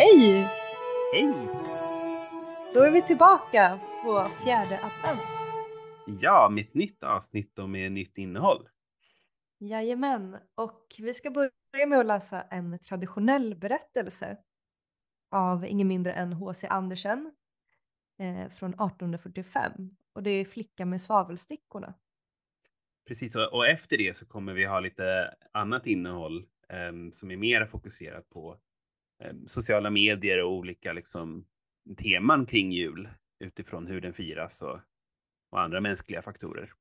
Hej! Hej! Då är vi tillbaka på fjärde advent. Ja, med ett nytt avsnitt och med nytt innehåll. Jajamän, och vi ska börja med att läsa en traditionell berättelse av ingen mindre än H.C. Andersen eh, från 1845. Och det är Flickan med svavelstickorna. Precis, och efter det så kommer vi ha lite annat innehåll em, som är mer fokuserat på sociala medier och olika liksom, teman kring jul utifrån hur den firas och, och andra mänskliga faktorer.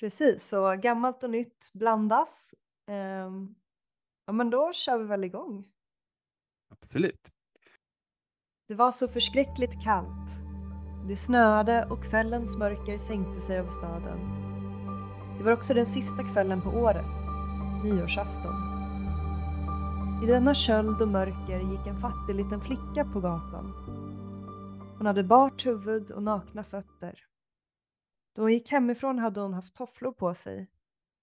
Precis, så gammalt och nytt blandas. Ehm, ja, men då kör vi väl igång. Absolut. Det var så förskräckligt kallt. Det snöade och kvällens mörker sänkte sig över staden. Det var också den sista kvällen på året, nyårsafton. I denna köld och mörker gick en fattig liten flicka på gatan. Hon hade bart huvud och nakna fötter. Då hon gick hemifrån hade hon haft tofflor på sig,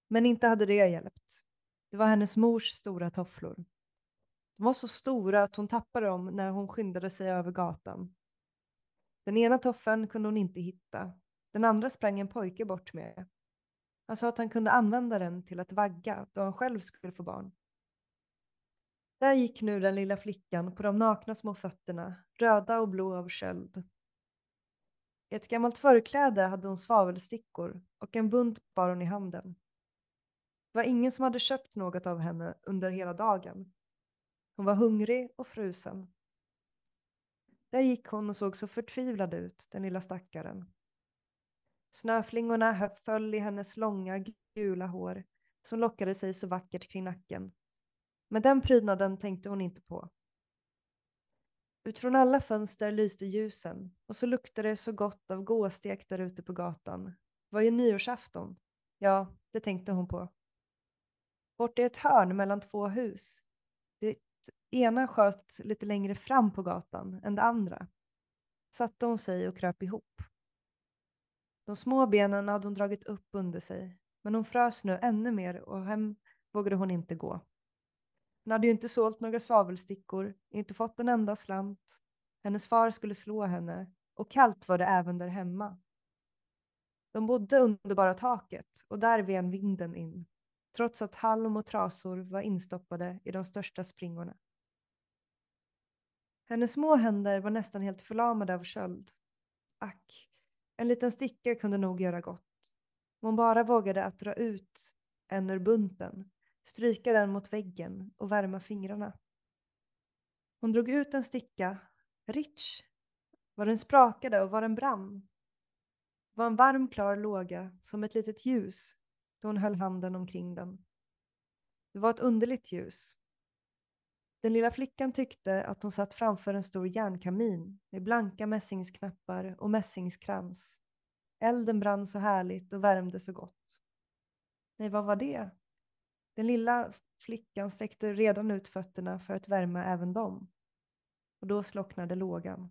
men inte hade det hjälpt. Det var hennes mors stora tofflor. De var så stora att hon tappade dem när hon skyndade sig över gatan. Den ena toffeln kunde hon inte hitta. Den andra sprang en pojke bort med. Han sa att han kunde använda den till att vagga då han själv skulle få barn. Där gick nu den lilla flickan på de nakna små fötterna, röda och blå av köld. I ett gammalt förkläde hade hon svavelstickor och en bunt bar hon i handen. Det var ingen som hade köpt något av henne under hela dagen. Hon var hungrig och frusen. Där gick hon och såg så förtvivlad ut, den lilla stackaren. Snöflingorna föll i hennes långa gula hår som lockade sig så vackert kring nacken. Men den prydnaden tänkte hon inte på. Utifrån alla fönster lyste ljusen och så luktade det så gott av gåstek där ute på gatan. Det var ju nyårsafton. Ja, det tänkte hon på. Bort i ett hörn mellan två hus. Det ena sköt lite längre fram på gatan än det andra. Satte hon sig och kröp ihop. De små benen hade hon dragit upp under sig, men hon frös nu ännu mer och hem vågade hon inte gå. Hon hade ju inte sålt några svavelstickor, inte fått en enda slant. Hennes far skulle slå henne och kallt var det även där hemma. De bodde under bara taket och där ven vinden in, trots att halm och trasor var instoppade i de största springorna. Hennes små händer var nästan helt förlamade av köld. Ack, en liten sticka kunde nog göra gott. Om hon bara vågade att dra ut en ur bunten, stryka den mot väggen och värma fingrarna. Hon drog ut en sticka, rich, vad den sprakade och vad den brann. Det var en varm klar låga som ett litet ljus då hon höll handen omkring den. Det var ett underligt ljus. Den lilla flickan tyckte att hon satt framför en stor järnkamin med blanka mässingsknappar och mässingskrans. Elden brann så härligt och värmde så gott. Nej, vad var det? Den lilla flickan sträckte redan ut fötterna för att värma även dem. Och då slocknade lågan.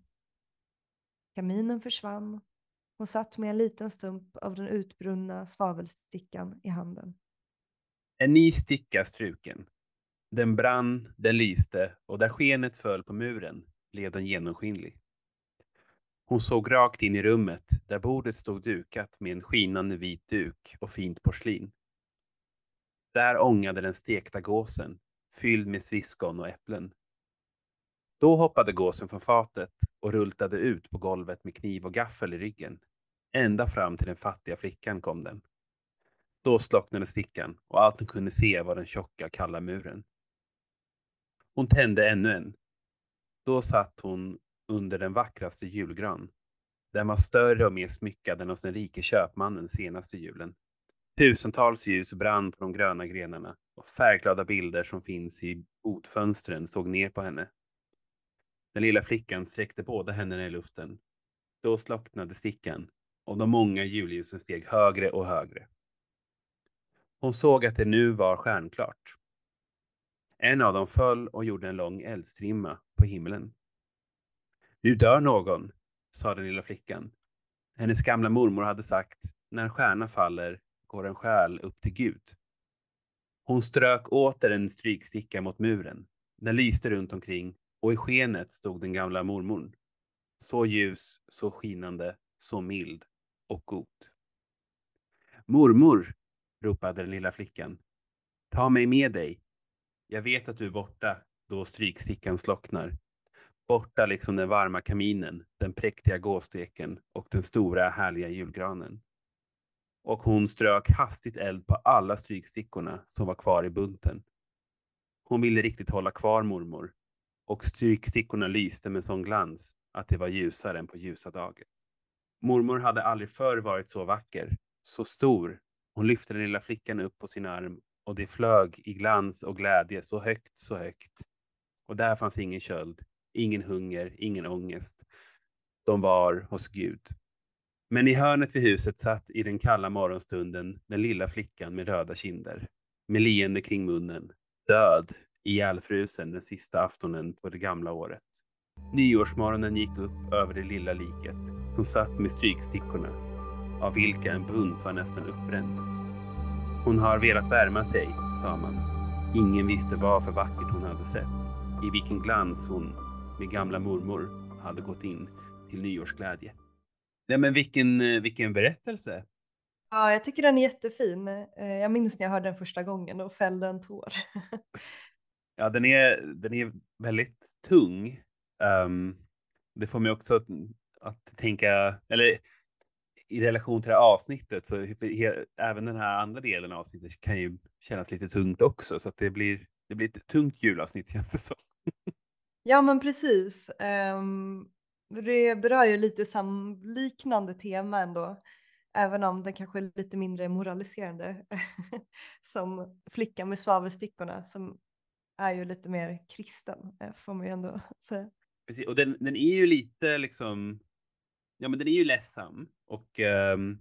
Kaminen försvann. Hon satt med en liten stump av den utbrunna svavelstickan i handen. En ny sticka struken. Den brann, den lyste och där skenet föll på muren blev den genomskinlig. Hon såg rakt in i rummet där bordet stod dukat med en skinande vit duk och fint porslin. Där ångade den stekta gåsen, fylld med sviskon och äpplen. Då hoppade gåsen från fatet och rultade ut på golvet med kniv och gaffel i ryggen. Ända fram till den fattiga flickan kom den. Då slocknade stickan och allt hon kunde se var den tjocka, kalla muren. Hon tände ännu en. Då satt hon under den vackraste julgran. Den var större och mer smyckad än hos den rike köpmannen senaste julen. Tusentals ljus brann på de gröna grenarna och färgglada bilder som finns i botfönstren såg ner på henne. Den lilla flickan sträckte båda händerna i luften. Då slocknade stickan och de många julljusen steg högre och högre. Hon såg att det nu var stjärnklart. En av dem föll och gjorde en lång eldstrimma på himlen. Nu dör någon, sa den lilla flickan. Hennes gamla mormor hade sagt, när en stjärna faller går en själ upp till Gud. Hon strök åter en stryksticka mot muren. Den lyste runt omkring och i skenet stod den gamla mormorn. Så ljus, så skinande, så mild och god. Mormor, ropade den lilla flickan. Ta mig med dig. Jag vet att du är borta då strykstickan slocknar. Borta liksom den varma kaminen, den präktiga gåsteken och den stora härliga julgranen. Och hon strök hastigt eld på alla strykstickorna som var kvar i bunten. Hon ville riktigt hålla kvar mormor och strykstickorna lyste med sån glans att det var ljusare än på ljusa dagar. Mormor hade aldrig förr varit så vacker, så stor. Hon lyfte den lilla flickan upp på sin arm och det flög i glans och glädje så högt, så högt. Och där fanns ingen köld, ingen hunger, ingen ångest. De var hos Gud. Men i hörnet vid huset satt i den kalla morgonstunden den lilla flickan med röda kinder, med leende kring munnen, död, ihjälfrusen den sista aftonen på det gamla året. Nyårsmorgonen gick upp över det lilla liket som satt med strykstickorna, av vilka en bunt var nästan uppbränd. Hon har velat värma sig, sa man. Ingen visste vad för vackert hon hade sett, i vilken glans hon med gamla mormor hade gått in till nyårsglädje. Nej, men vilken, vilken berättelse! Ja, jag tycker den är jättefin. Eh, jag minns när jag hörde den första gången och fällde en tår. ja, den är, den är väldigt tung. Um, det får mig också att, att tänka, eller i relation till det här avsnittet så även den här andra delen av avsnittet kan ju kännas lite tungt också så att det blir, det blir ett tungt julavsnitt känns det som. ja men precis. Um, det berör ju lite samliknande tema ändå. Även om den kanske är lite mindre moraliserande. som flickan med svavelstickorna som är ju lite mer kristen eh, får man ju ändå säga. Precis, och den, den är ju lite liksom, ja men den är ju ledsam och, um,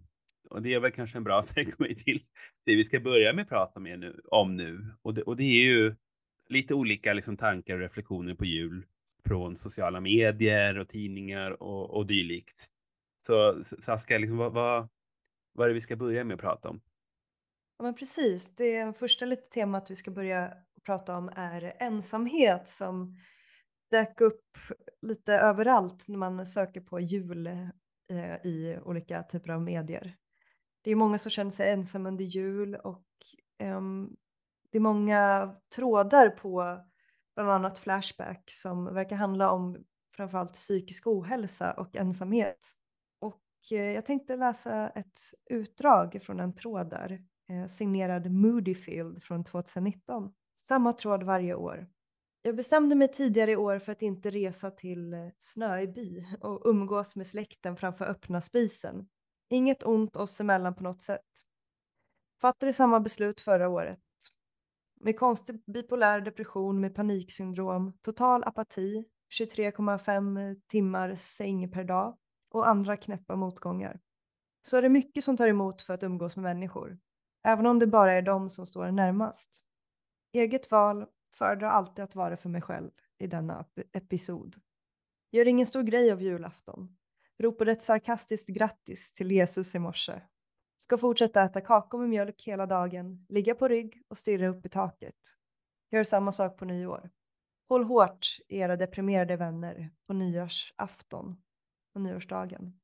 och det är väl kanske en bra segway till det vi ska börja med att prata med nu, om nu. Och det, och det är ju lite olika liksom, tankar och reflektioner på jul från sociala medier och tidningar och, och dylikt. Så Saska, liksom, vad, vad, vad är det vi ska börja med att prata om? Ja, men precis. Det första lite temat vi ska börja prata om är ensamhet som dök upp lite överallt när man söker på jul eh, i olika typer av medier. Det är många som känner sig ensamma under jul och eh, det är många trådar på bland annat Flashback som verkar handla om framförallt psykisk ohälsa och ensamhet. Och eh, jag tänkte läsa ett utdrag från en tråd där, eh, signerad Moodyfield från 2019. Samma tråd varje år. Jag bestämde mig tidigare i år för att inte resa till eh, snöig Snöby och umgås med släkten framför öppna spisen. Inget ont oss emellan på något sätt. Fattade samma beslut förra året. Med konstig bipolär depression med paniksyndrom, total apati, 23,5 eh, timmar säng per dag och andra knäppa motgångar. Så är det mycket som tar emot för att umgås med människor. Även om det bara är de som står närmast. Eget val föredrar alltid att vara för mig själv i denna episod. Gör ingen stor grej av julafton. Ropade ett sarkastiskt grattis till Jesus i morse. Ska fortsätta äta kakor med mjölk hela dagen, ligga på rygg och stirra upp i taket. Gör samma sak på nyår. Håll hårt era deprimerade vänner på nyårsafton och nyårsdagen.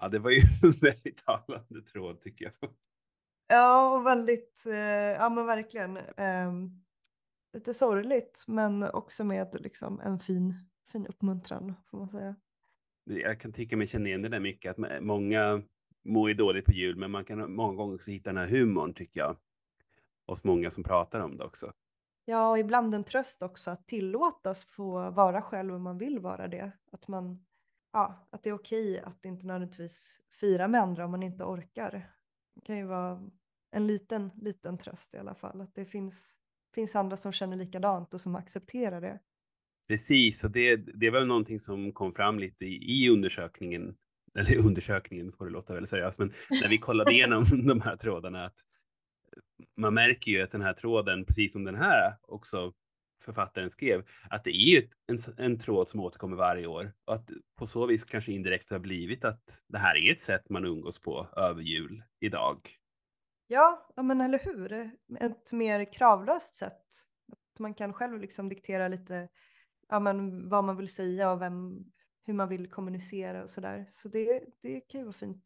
Ja, det var ju en väldigt talande tråd tycker jag. Ja, och väldigt, eh, ja men verkligen. Eh, lite sorgligt men också med liksom en fin, fin uppmuntran får man säga. Jag kan tycka mig känna igen det där mycket, att många mår ju dåligt på jul, men man kan många gånger också hitta den här humorn tycker jag. Hos många som pratar om det också. Ja, och ibland en tröst också att tillåtas få vara själv om man vill vara det. Att, man, ja, att det är okej att inte nödvändigtvis fira med andra om man inte orkar. Det kan ju vara en liten, liten tröst i alla fall. Att det finns finns andra som känner likadant och som accepterar det. Precis, och det, det var någonting som kom fram lite i, i undersökningen, eller undersökningen får det låta väldigt seriöst, men när vi kollade igenom de här trådarna att man märker ju att den här tråden, precis som den här också författaren skrev, att det är ju en, en tråd som återkommer varje år och att på så vis kanske indirekt har blivit att det här är ett sätt man umgås på över jul idag. Ja, ja men eller hur? Ett mer kravlöst sätt Man kan själv liksom diktera lite ja, men vad man vill säga och vem, hur man vill kommunicera och sådär. Så det, det kan ju vara fint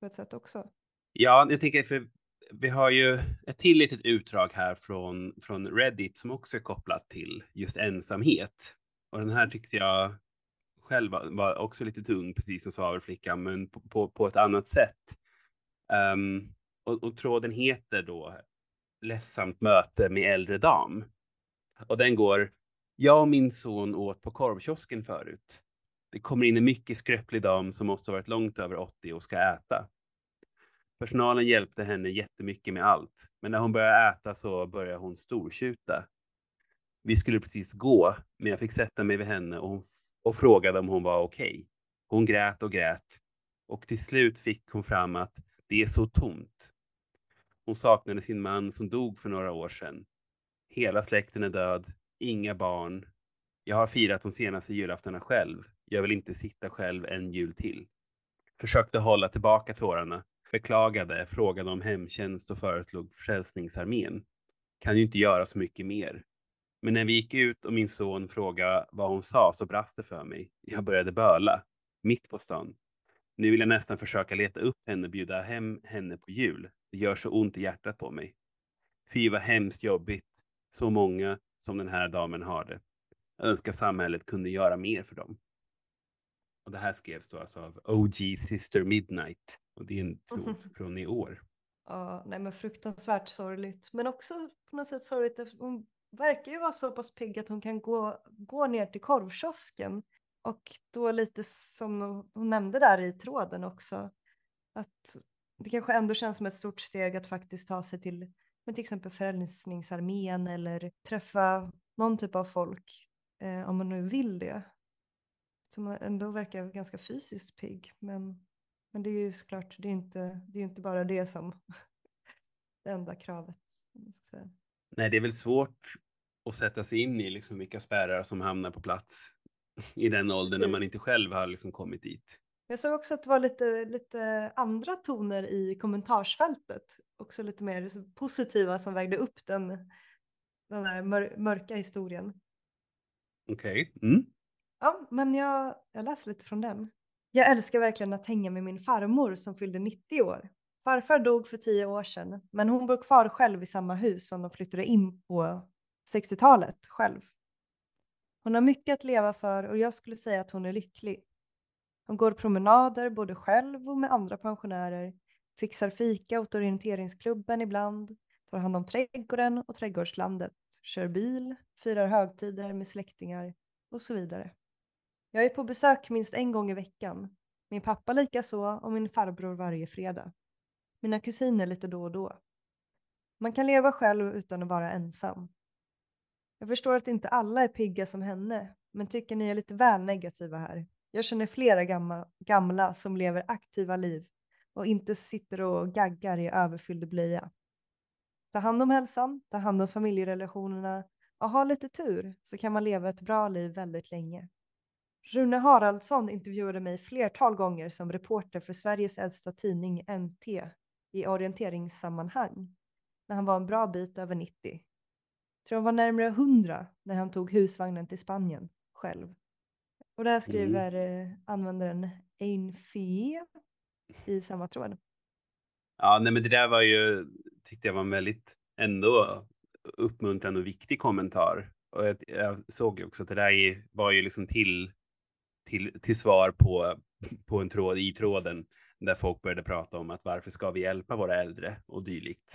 på ett sätt också. Ja, jag tänker för vi har ju ett till litet utdrag här från, från Reddit som också är kopplat till just ensamhet. Och den här tyckte jag själv var, var också lite tung, precis som svavelflickan, men på, på, på ett annat sätt. Um, och, och tråden heter då Ledsamt möte med äldre dam. Och den går Jag och min son åt på korvkiosken förut. Det kommer in en mycket skröplig dam som måste ha varit långt över 80 och ska äta. Personalen hjälpte henne jättemycket med allt, men när hon började äta så började hon stortjuta. Vi skulle precis gå, men jag fick sätta mig vid henne och, hon, och frågade om hon var okej. Okay. Hon grät och grät och till slut fick hon fram att det är så tomt. Hon saknade sin man som dog för några år sedan. Hela släkten är död, inga barn. Jag har firat de senaste julaftarna själv. Jag vill inte sitta själv en jul till. Försökte hålla tillbaka tårarna, beklagade, frågade om hemtjänst och föreslog Frälsningsarmén. Kan ju inte göra så mycket mer. Men när vi gick ut och min son frågade vad hon sa så brast det för mig. Jag började böla, mitt på stan. Nu vill jag nästan försöka leta upp henne och bjuda hem henne på jul. Det gör så ont i hjärtat på mig. Fy vad hemskt jobbigt. Så många som den här damen har det. Jag önskar samhället kunde göra mer för dem. Och det här skrevs då alltså av OG Sister Midnight. Och det är en tråd från i år. Ja, nej men fruktansvärt sorgligt. Men också på något sätt sorgligt. Hon verkar ju vara så pass pigg att hon kan gå, gå ner till korvkiosken. Och då lite som hon nämnde där i tråden också. Att det kanske ändå känns som ett stort steg att faktiskt ta sig till men till exempel Frälsningsarmén eller träffa någon typ av folk eh, om man nu vill det. Som ändå verkar ganska fysiskt pigg. Men, men det är ju såklart, det är inte, det är inte bara det som det enda kravet. Nej, det är väl svårt att sätta sig in i liksom vilka spärrar som hamnar på plats i den åldern Precis. när man inte själv har liksom kommit dit. Jag såg också att det var lite, lite andra toner i kommentarsfältet. Också lite mer positiva som vägde upp den, den där mör, mörka historien. Okej. Okay. Mm. Ja, men jag, jag läser lite från den. Jag älskar verkligen att hänga med min farmor som fyllde 90 år. Farfar dog för tio år sedan, men hon bor kvar själv i samma hus som de flyttade in på 60-talet själv. Hon har mycket att leva för och jag skulle säga att hon är lycklig. Hon går promenader både själv och med andra pensionärer, fixar fika åt orienteringsklubben ibland, tar hand om trädgården och trädgårdslandet, kör bil, firar högtider med släktingar och så vidare. Jag är på besök minst en gång i veckan, min pappa likaså och min farbror varje fredag. Mina kusiner lite då och då. Man kan leva själv utan att vara ensam. Jag förstår att inte alla är pigga som henne, men tycker ni är lite väl negativa här. Jag känner flera gamla, gamla som lever aktiva liv och inte sitter och gaggar i överfylld blöja. Ta hand om hälsan, ta hand om familjerelationerna och ha lite tur så kan man leva ett bra liv väldigt länge. Rune Haraldsson intervjuade mig flertal gånger som reporter för Sveriges äldsta tidning NT i orienteringssammanhang när han var en bra bit över 90. Jag tror han var närmare 100 när han tog husvagnen till Spanien själv. Och där mm. skriver mm. användaren Einfie i samma tråd. Ja, nej men det där var ju, tyckte jag var en väldigt ändå uppmuntrande och viktig kommentar. Och jag, jag såg också att det där var ju liksom till, till, till svar på, på en tråd i tråden där folk började prata om att varför ska vi hjälpa våra äldre och dylikt.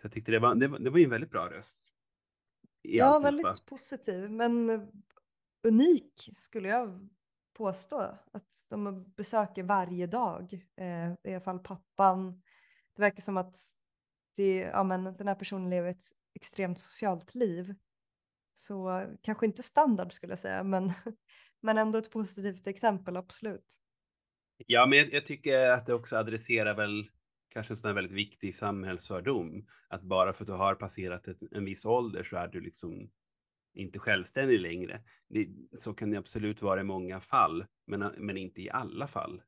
Så jag tyckte det var, det var, det var en väldigt bra röst. Ja, väldigt positiv, men unik skulle jag påstå. Att de besöker varje dag, eh, i alla fall pappan. Det verkar som att det, ja, men den här personen lever ett extremt socialt liv. Så kanske inte standard skulle jag säga, men, men ändå ett positivt exempel, absolut. Ja, men jag, jag tycker att det också adresserar väl kanske en sån här väldigt viktig samhällsfördom. Att bara för att du har passerat ett, en viss ålder så är du liksom inte självständig längre. Det, så kan det absolut vara i många fall, men, men inte i alla fall.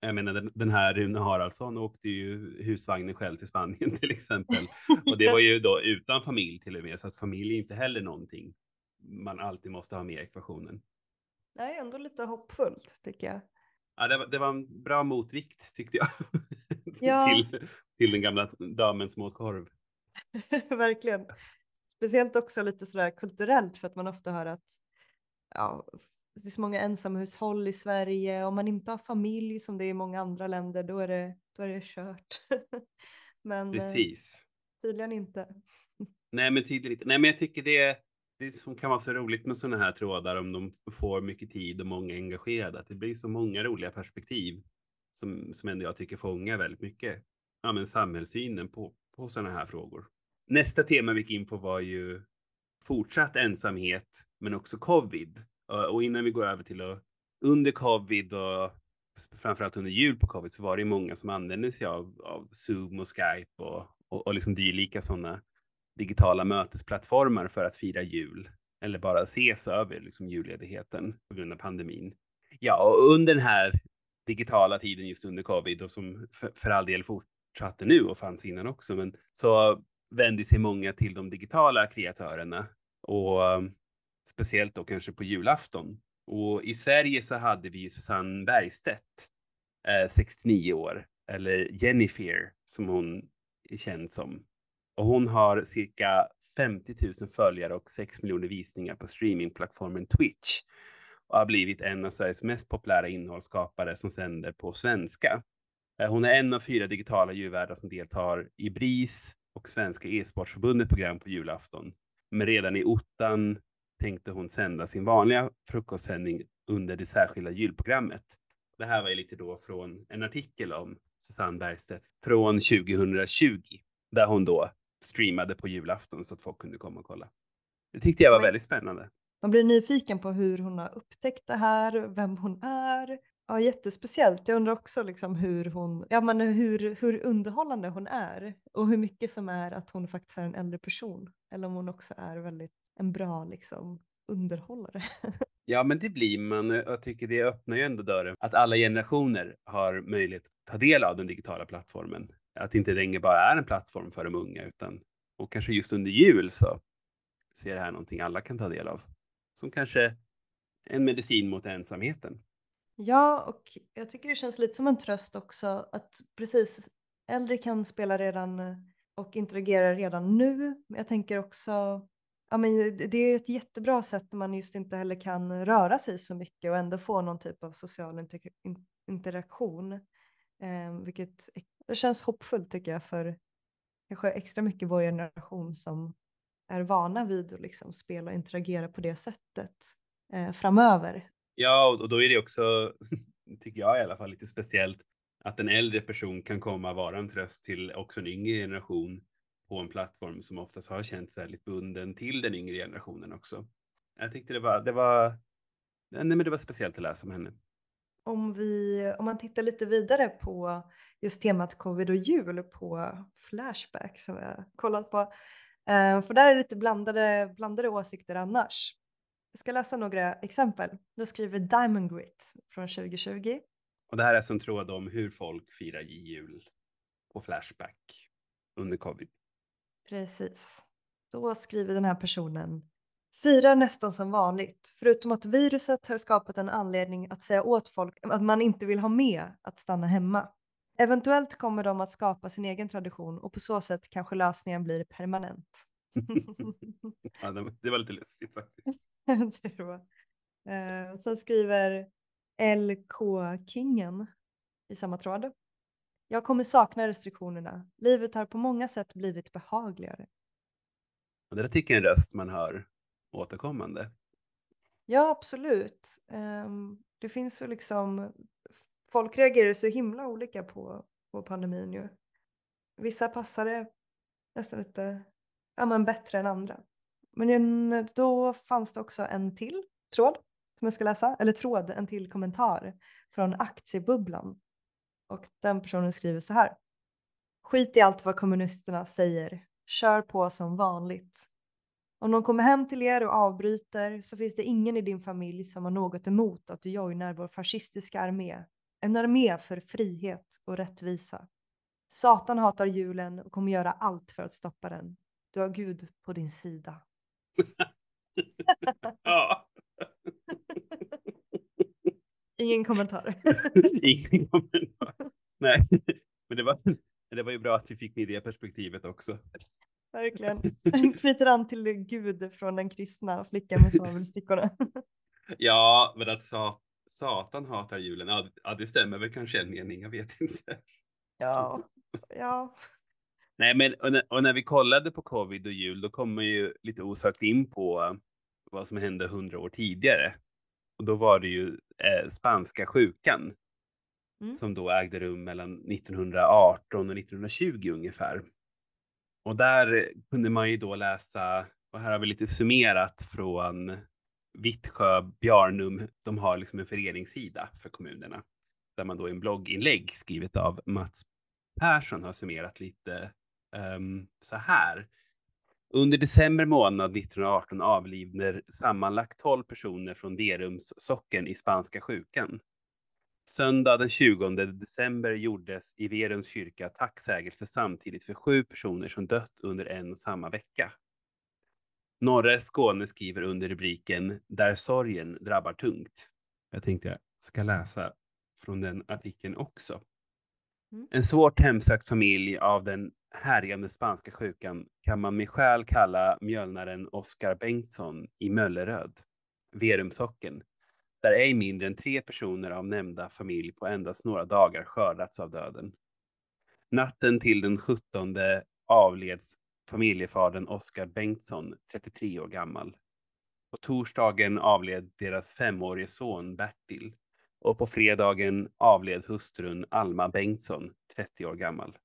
Jag menar den, den här Rune Haraldsson åkte ju husvagnen själv till Spanien till exempel. Och det var ju då utan familj till och med, så att familj är inte heller någonting man alltid måste ha med i ekvationen. Nej, ändå lite hoppfullt tycker jag. Ja, det var, det var en bra motvikt tyckte jag. Ja. till, till den gamla damen som åt korv. Verkligen. Speciellt också lite sådär kulturellt för att man ofta hör att ja, det är så många ensamhushåll i Sverige. Om man inte har familj som det är i många andra länder då är det, då är det kört. men eh, Precis. tydligen inte. Nej, men tydligen inte. Nej, men jag tycker det, det som kan vara så roligt med sådana här trådar om de får mycket tid och många engagerade, att det blir så många roliga perspektiv som, som ändå jag tycker fångar väldigt mycket ja, men samhällssynen på, på sådana här frågor. Nästa tema vi gick in på var ju fortsatt ensamhet, men också covid. Och, och innan vi går över till att under covid och framförallt under jul på covid så var det många som använde sig av, av Zoom och Skype och, och, och liksom dylika sådana digitala mötesplattformar för att fira jul eller bara ses över liksom julledigheten på grund av pandemin. Ja, och under den här digitala tiden just under covid och som för, för all del fortsatte nu och fanns innan också, men så vände sig många till de digitala kreatörerna och um, speciellt då kanske på julafton. Och i Sverige så hade vi ju Susanne Bergstedt, eh, 69 år, eller Jennifer som hon är känd som. Och hon har cirka 50 000 följare och 6 miljoner visningar på streamingplattformen Twitch och har blivit en av Sveriges mest populära innehållsskapare som sänder på svenska. Eh, hon är en av fyra digitala djurvärdar som deltar i BRIS och Svenska e-sportförbundet program på julafton. Men redan i ottan tänkte hon sända sin vanliga frukostsändning under det särskilda julprogrammet. Det här var ju lite då från en artikel om Susanne Bergstedt från 2020 där hon då streamade på julafton så att folk kunde komma och kolla. Det tyckte jag var väldigt spännande. Man blir nyfiken på hur hon har upptäckt det här, vem hon är. Ja, jättespeciellt. Jag undrar också liksom hur, hon, ja, men hur, hur underhållande hon är och hur mycket som är att hon faktiskt är en äldre person eller om hon också är väldigt en bra liksom, underhållare. Ja, men det blir man. Jag tycker det öppnar ju ändå dörren att alla generationer har möjlighet att ta del av den digitala plattformen. Att det inte längre bara är en plattform för de unga utan och kanske just under jul så, så är det här någonting alla kan ta del av. Som kanske en medicin mot ensamheten. Ja, och jag tycker det känns lite som en tröst också att precis äldre kan spela redan eh, och interagera redan nu. Men jag tänker också, ja men det är ett jättebra sätt när man just inte heller kan röra sig så mycket och ändå få någon typ av social inter interaktion. Eh, vilket det känns hoppfullt tycker jag för kanske extra mycket vår generation som är vana vid att liksom spela och interagera på det sättet eh, framöver. Ja, och då är det också, tycker jag i alla fall, lite speciellt att en äldre person kan komma vara en tröst till också en yngre generation på en plattform som oftast har känts väldigt bunden till den yngre generationen också. Jag tyckte det var, det var, nej men det var speciellt att läsa om henne. Om, vi, om man tittar lite vidare på just temat covid och jul på Flashback som jag kollat på. Eh, för där är det lite blandade, blandade åsikter annars. Jag ska läsa några exempel. Då skriver Diamond Grit från 2020. Och det här är som tråd om hur folk firar jul på Flashback under covid. Precis. Då skriver den här personen Firar nästan som vanligt, förutom att viruset har skapat en anledning att säga åt folk att man inte vill ha med att stanna hemma. Eventuellt kommer de att skapa sin egen tradition och på så sätt kanske lösningen blir permanent. ja, det var lite lustigt faktiskt. det var. Eh, sen skriver LK-kingen i samma tråd. Jag kommer sakna restriktionerna. Livet har på många sätt blivit behagligare. Och det där tycker jag är en röst man hör återkommande. Ja, absolut. Um, det finns ju liksom, folk reagerar så himla olika på, på pandemin ju. Vissa passar det nästan lite ja, men bättre än andra. Men då fanns det också en till tråd som jag ska läsa, eller tråd, en till kommentar från aktiebubblan. Och den personen skriver så här. Skit i allt vad kommunisterna säger. Kör på som vanligt. Om de kommer hem till er och avbryter så finns det ingen i din familj som har något emot att du joinar vår fascistiska armé en armé för frihet och rättvisa. Satan hatar julen och kommer göra allt för att stoppa den. Du har Gud på din sida. Ja. Ingen kommentar. Ingen kommentar. Nej, men det var, det var ju bra att vi fick med det perspektivet också. Verkligen. Knyter an till Gud från den kristna flickan med svavelstickorna. Ja, men att sa, Satan hatar julen, ja, ja det stämmer väl kanske en mening, jag vet inte. Ja, ja. Nej, men och när, och när vi kollade på covid och jul, då kom man ju lite osökt in på vad som hände hundra år tidigare. Och då var det ju eh, spanska sjukan Mm. som då ägde rum mellan 1918 och 1920 ungefär. Och där kunde man ju då läsa, och här har vi lite summerat från Vittsjö, Bjarnum, de har liksom en föreningssida för kommunerna där man då i en blogginlägg skrivet av Mats Persson har summerat lite um, så här. Under december månad 1918 avlidner sammanlagt 12 personer från Derums socken i spanska sjukan. Söndag den 20 december gjordes i Verums kyrka tacksägelse samtidigt för sju personer som dött under en och samma vecka. Norra Skåne skriver under rubriken Där sorgen drabbar tungt. Jag tänkte jag ska läsa från den artikeln också. Mm. En svårt hemsökt familj av den härjande spanska sjukan kan man med skäl kalla mjölnaren Oskar Bengtsson i Mölleröd, Verumsocken, där ej mindre än tre personer av nämnda familj på endast några dagar skördats av döden. Natten till den 17 avleds familjefadern Oskar Bengtsson, 33 år gammal. På torsdagen avled deras femårige son Bertil och på fredagen avled hustrun Alma Bengtsson, 30 år gammal.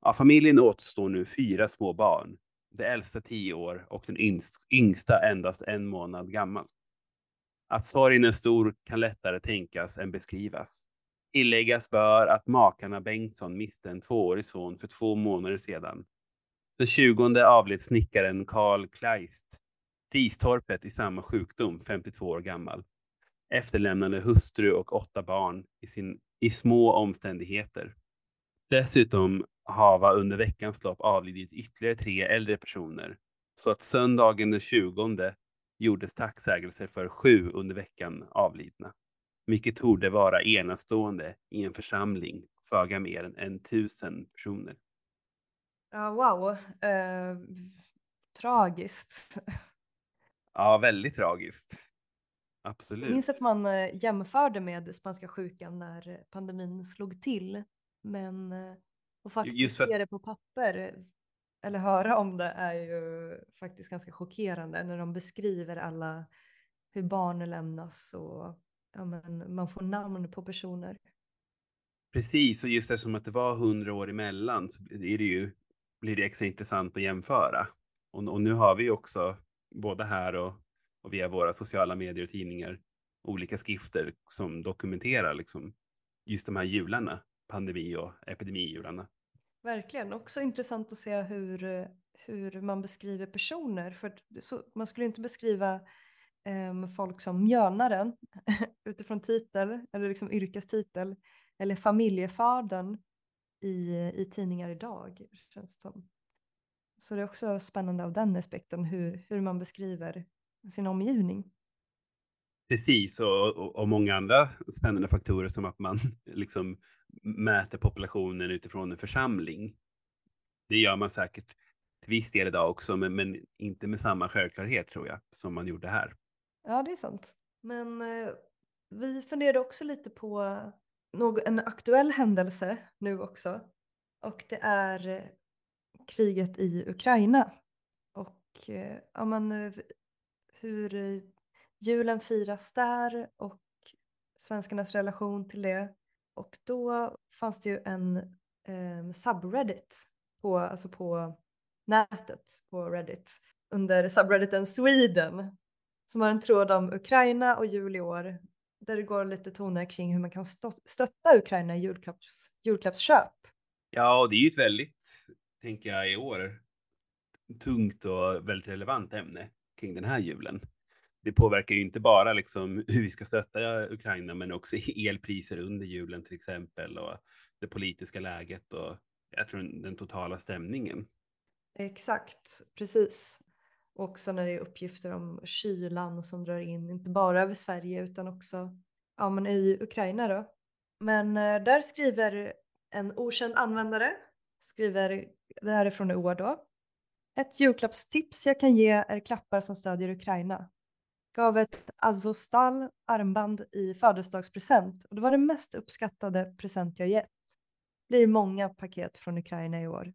Av familjen återstår nu fyra små barn, det äldsta 10 år och den yngsta endast en månad gammal. Att sorgen är stor kan lättare tänkas än beskrivas. Tilläggas bör att makarna Bengtsson miste en tvåårig son för två månader sedan. Den 20 avled snickaren Karl Kleist, Ristorpet i samma sjukdom, 52 år gammal. Efterlämnade hustru och åtta barn i, sin, i små omständigheter. Dessutom hava under veckans lopp avlidit ytterligare tre äldre personer, så att söndagen den 20 gjordes tacksägelser för sju under veckan avlidna, vilket torde vara enastående i en församling föga mer än tusen personer. Ja, wow. Eh, tragiskt. Ja, väldigt tragiskt. Jag Absolut. minns att man eh, jämförde med spanska sjukan när pandemin slog till. Men eh, att faktiskt för se det på papper eller höra om det är ju faktiskt ganska chockerande när de beskriver alla hur barn lämnas och ja, men, man får namn på personer. Precis, och just eftersom att det var hundra år emellan så blir det ju blir det extra intressant att jämföra. Och, och nu har vi ju också, både här och, och via våra sociala medier och tidningar, olika skrifter som dokumenterar liksom just de här jularna, pandemi och epidemijularna. Verkligen, också intressant att se hur, hur man beskriver personer. För så, man skulle inte beskriva em, folk som mjölnaren utifrån titel eller liksom yrkestitel eller familjefadern i, i tidningar idag. Känns det som. Så det är också spännande av den aspekten hur, hur man beskriver sin omgivning. Precis, och, och, och många andra spännande faktorer som att man liksom mäter populationen utifrån en församling. Det gör man säkert till viss del idag också, men, men inte med samma självklarhet tror jag som man gjorde här. Ja, det är sant. Men eh, vi funderade också lite på någ- en aktuell händelse nu också. Och det är eh, kriget i Ukraina. Och eh, ja, men, eh, hur julen firas där och svenskarnas relation till det. Och då fanns det ju en eh, subreddit på, alltså på nätet på Reddit under subredditen Sweden som har en tråd om Ukraina och jul i år där det går lite toner kring hur man kan stötta Ukraina i julklapps, julklappsköp. Ja, och det är ju ett väldigt, tänker jag, i år tungt och väldigt relevant ämne kring den här julen. det påverkar ju inte bara liksom hur vi ska stötta Ukraina, men också elpriser under julen till exempel och det politiska läget och jag tror den totala stämningen. Exakt, precis. Också när det är uppgifter om kylan som drar in, inte bara över Sverige utan också ja, men i Ukraina då. Men eh, där skriver en okänd användare, skriver, det här är från i år då. Ett julklappstips jag kan ge är klappar som stödjer Ukraina. Gav ett Azvostal armband i födelsedagspresent och det var den mest uppskattade present jag gett. Blir många paket från Ukraina i år.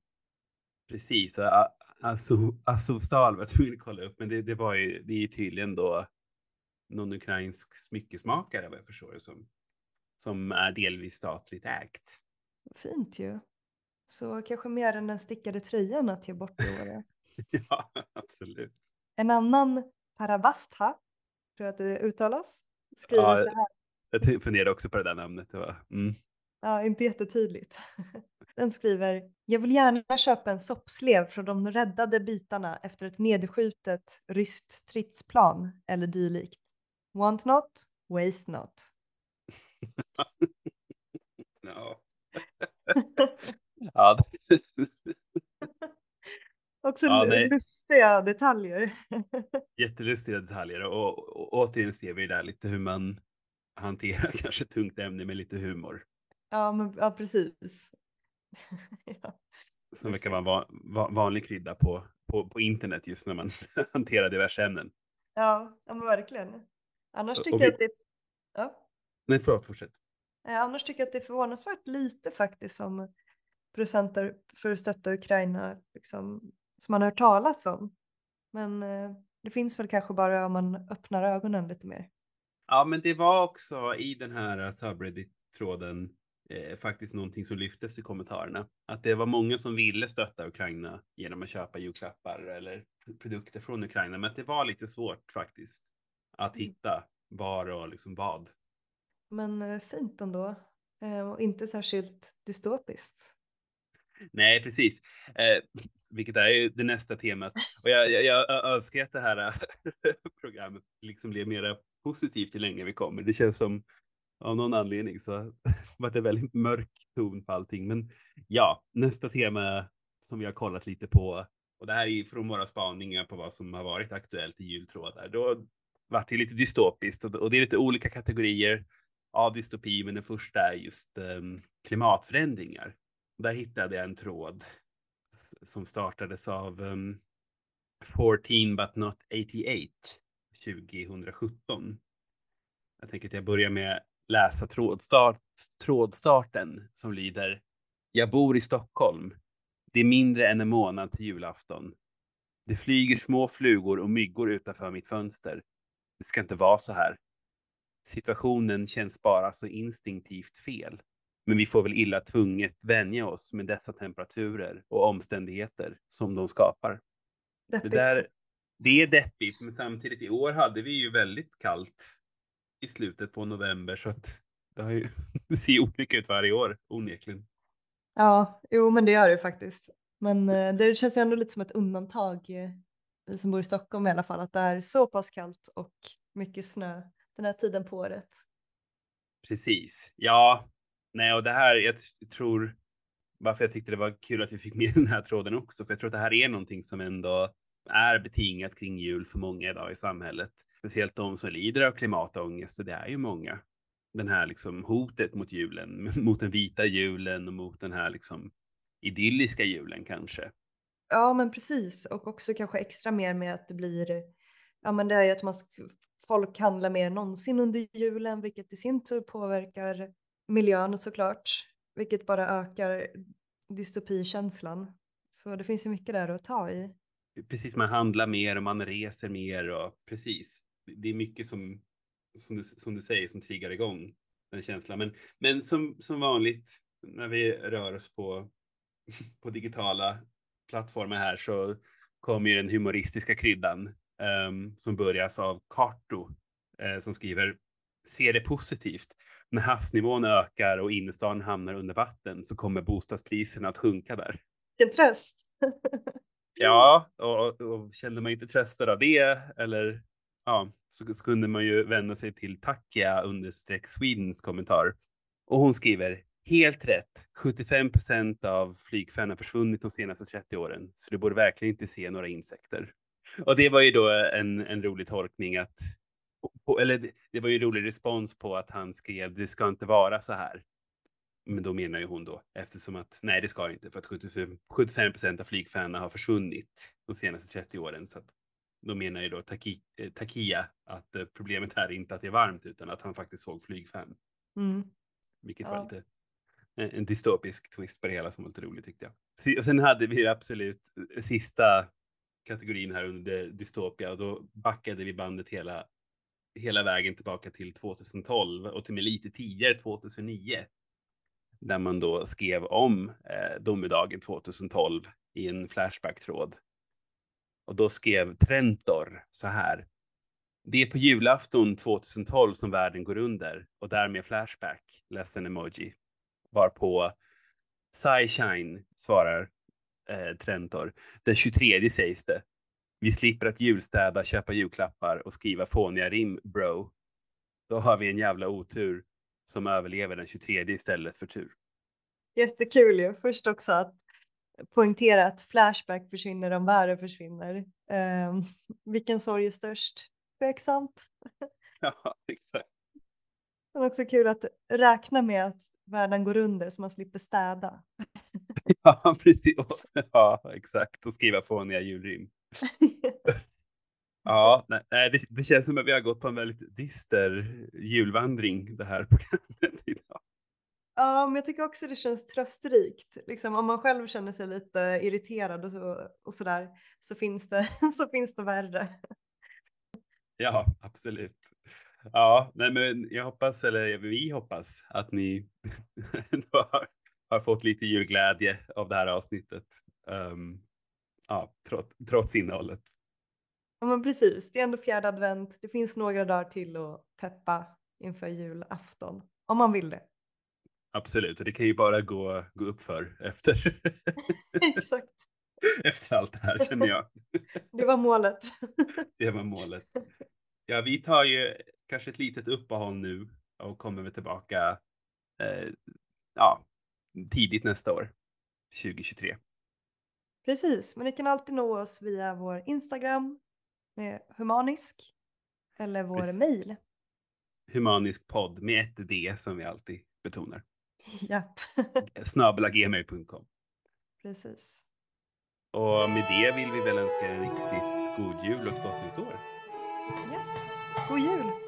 Precis, Azovstal jag tvungen att kolla upp, men det, det, var ju, det är ju tydligen då någon ukrainsk smyckesmakare vad jag förstår det som, som är delvis statligt ägt. Fint ju. Så kanske mer än den stickade tröjan att ge bort i år. ja, absolut. En annan Paravastha, tror jag att det uttalas, skriver ja, så här. Jag funderade också på det där namnet. Det var, mm. Ja, inte jättetydligt. Den skriver Jag vill gärna köpa en soppslev från de räddade bitarna efter ett nedskjutet ryskt stridsplan eller dylikt. Want not, waste not. ja. ja. Också ja, lustiga detaljer. Jättelustiga detaljer och, och, och återigen ser vi där lite hur man hanterar kanske tungt ämne med lite humor. Ja, men, ja precis. ja. Som verkar vara en van, van, vanlig krydda på, på, på internet just när man hanterar diverse ämnen. Ja, ja men verkligen. Annars tycker vi... jag att det... Ja. Nej, förlåt, fortsätt. Annars tycker jag att det är förvånansvärt lite faktiskt som procenter för att stötta Ukraina liksom, som man har hört talas om. Men eh, det finns väl kanske bara om man öppnar ögonen lite mer. Ja, men det var också i den här subreddit-tråden eh, faktiskt någonting som lyftes i kommentarerna. Att det var många som ville stötta Ukraina genom att köpa julklappar eller produkter från Ukraina, men att det var lite svårt faktiskt att mm. hitta var och liksom vad. Men eh, fint ändå eh, och inte särskilt dystopiskt. Nej, precis. Eh, vilket är ju det nästa temat. Och jag, jag, jag önskar att det här programmet liksom blir mer positivt ju längre vi kommer. Det känns som av någon anledning så var det väldigt mörk ton på allting. Men ja, nästa tema som vi har kollat lite på och det här är från våra spaningar på vad som har varit aktuellt i jultrådar. Då vart det lite dystopiskt och det är lite olika kategorier av dystopi, men den första är just um, klimatförändringar. Där hittade jag en tråd som startades av ehm, um, 14 but not 88 2017. Jag tänker att jag börjar med läsa trådstart, trådstarten som lyder Jag bor i Stockholm. Det är mindre än en månad till julafton. Det flyger små flugor och myggor utanför mitt fönster. Det ska inte vara så här. Situationen känns bara så instinktivt fel. Men vi får väl illa tvunget vänja oss med dessa temperaturer och omständigheter som de skapar. Deppigt. Det, där, det är deppigt, men samtidigt i år hade vi ju väldigt kallt i slutet på november så att det, har ju, det ser olika ut varje år onekligen. Ja, jo men det gör det faktiskt. Men eh, det känns ju ändå lite som ett undantag, eh, vi som bor i Stockholm i alla fall, att det är så pass kallt och mycket snö den här tiden på året. Precis, ja, nej och det här, jag tror, varför jag tyckte det var kul att vi fick med den här tråden också, för jag tror att det här är någonting som ändå är betingat kring jul för många idag i samhället speciellt de som lider av klimatångest och det är ju många. Den här liksom hotet mot julen, mot den vita julen och mot den här liksom idylliska julen kanske. Ja, men precis och också kanske extra mer med att det blir, ja, men det är ju att man folk handlar mer än någonsin under julen, vilket i sin tur påverkar miljön såklart, vilket bara ökar dystopikänslan. Så det finns ju mycket där att ta i. Precis, man handlar mer och man reser mer och precis det är mycket som, som du, som du säger, som triggar igång den känslan. Men, men som, som vanligt när vi rör oss på, på digitala plattformar här så kommer ju den humoristiska kryddan um, som börjas av Karto uh, som skriver Se det positivt. När havsnivån ökar och innerstan hamnar under vatten så kommer bostadspriserna att sjunka där. Vilken tröst! ja, och, och, och kände man inte tröstad av det eller ja, så, så kunde man ju vända sig till Takia understreck Swedens kommentar. Och hon skriver helt rätt. 75 procent av flygfän har försvunnit de senaste 30 åren, så du borde verkligen inte se några insekter. Och det var ju då en, en rolig tolkning att, på, eller det var ju en rolig respons på att han skrev det ska inte vara så här. Men då menar ju hon då eftersom att nej, det ska inte för att 75 procent av flygfäna har försvunnit de senaste 30 åren. Så att då menar ju då Taki, eh, Takia att eh, problemet här är inte att det är varmt utan att han faktiskt såg flygfän. Mm. Vilket Ja. var lite en, en dystopisk twist på det hela som var lite roligt tyckte jag. Och sen hade vi absolut eh, sista kategorin här under dystopia och då backade vi bandet hela, hela vägen tillbaka till 2012 och till och med lite tidigare 2009. Där man då skrev om eh, domedagen 2012 i en Flashback-tråd. Och då skrev Trentor så här. Det är på julafton 2012 som världen går under och därmed Flashback, ledsen emoji. Varpå Sunshine svarar eh, Trentor. Den 23 sägs det. Vi slipper att julstäda, köpa julklappar och skriva fåniga rim, bro. Då har vi en jävla otur som överlever den 23 istället för tur. Jättekul ju. Först också att poängtera att Flashback försvinner om världen försvinner. Ehm, vilken sorg är störst? Tveksamt. Ja, exakt. Men också kul att räkna med att världen går under så man slipper städa. Ja, precis. Ja, exakt. Och skriva fåniga julrim. Ja, nej, det, det känns som att vi har gått på en väldigt dyster julvandring det här programmet idag. Ja, men jag tycker också det känns trösterikt. Liksom, om man själv känner sig lite irriterad och, så, och sådär så finns, det, så finns det värre. Ja, absolut. Ja, nej, men jag hoppas, eller vi hoppas att ni har, har fått lite julglädje av det här avsnittet. Um, ja, trots, trots innehållet. Ja, men precis. Det är ändå fjärde advent. Det finns några dagar till att peppa inför julafton. Om man vill det. Absolut, och det kan ju bara gå, gå upp för efter, Exakt. efter allt det här känner jag. Det var målet. Det var målet. Ja, vi tar ju kanske ett litet uppehåll nu och kommer väl tillbaka eh, ja, tidigt nästa år, 2023. Precis, men ni kan alltid nå oss via vår Instagram med humanisk eller vår mejl. Humanisk podd med ett D som vi alltid betonar. Japp, Snabelagmail.com. precis. Och med det vill vi väl önska en riktigt god jul och ett gott nytt år. Ja. God jul!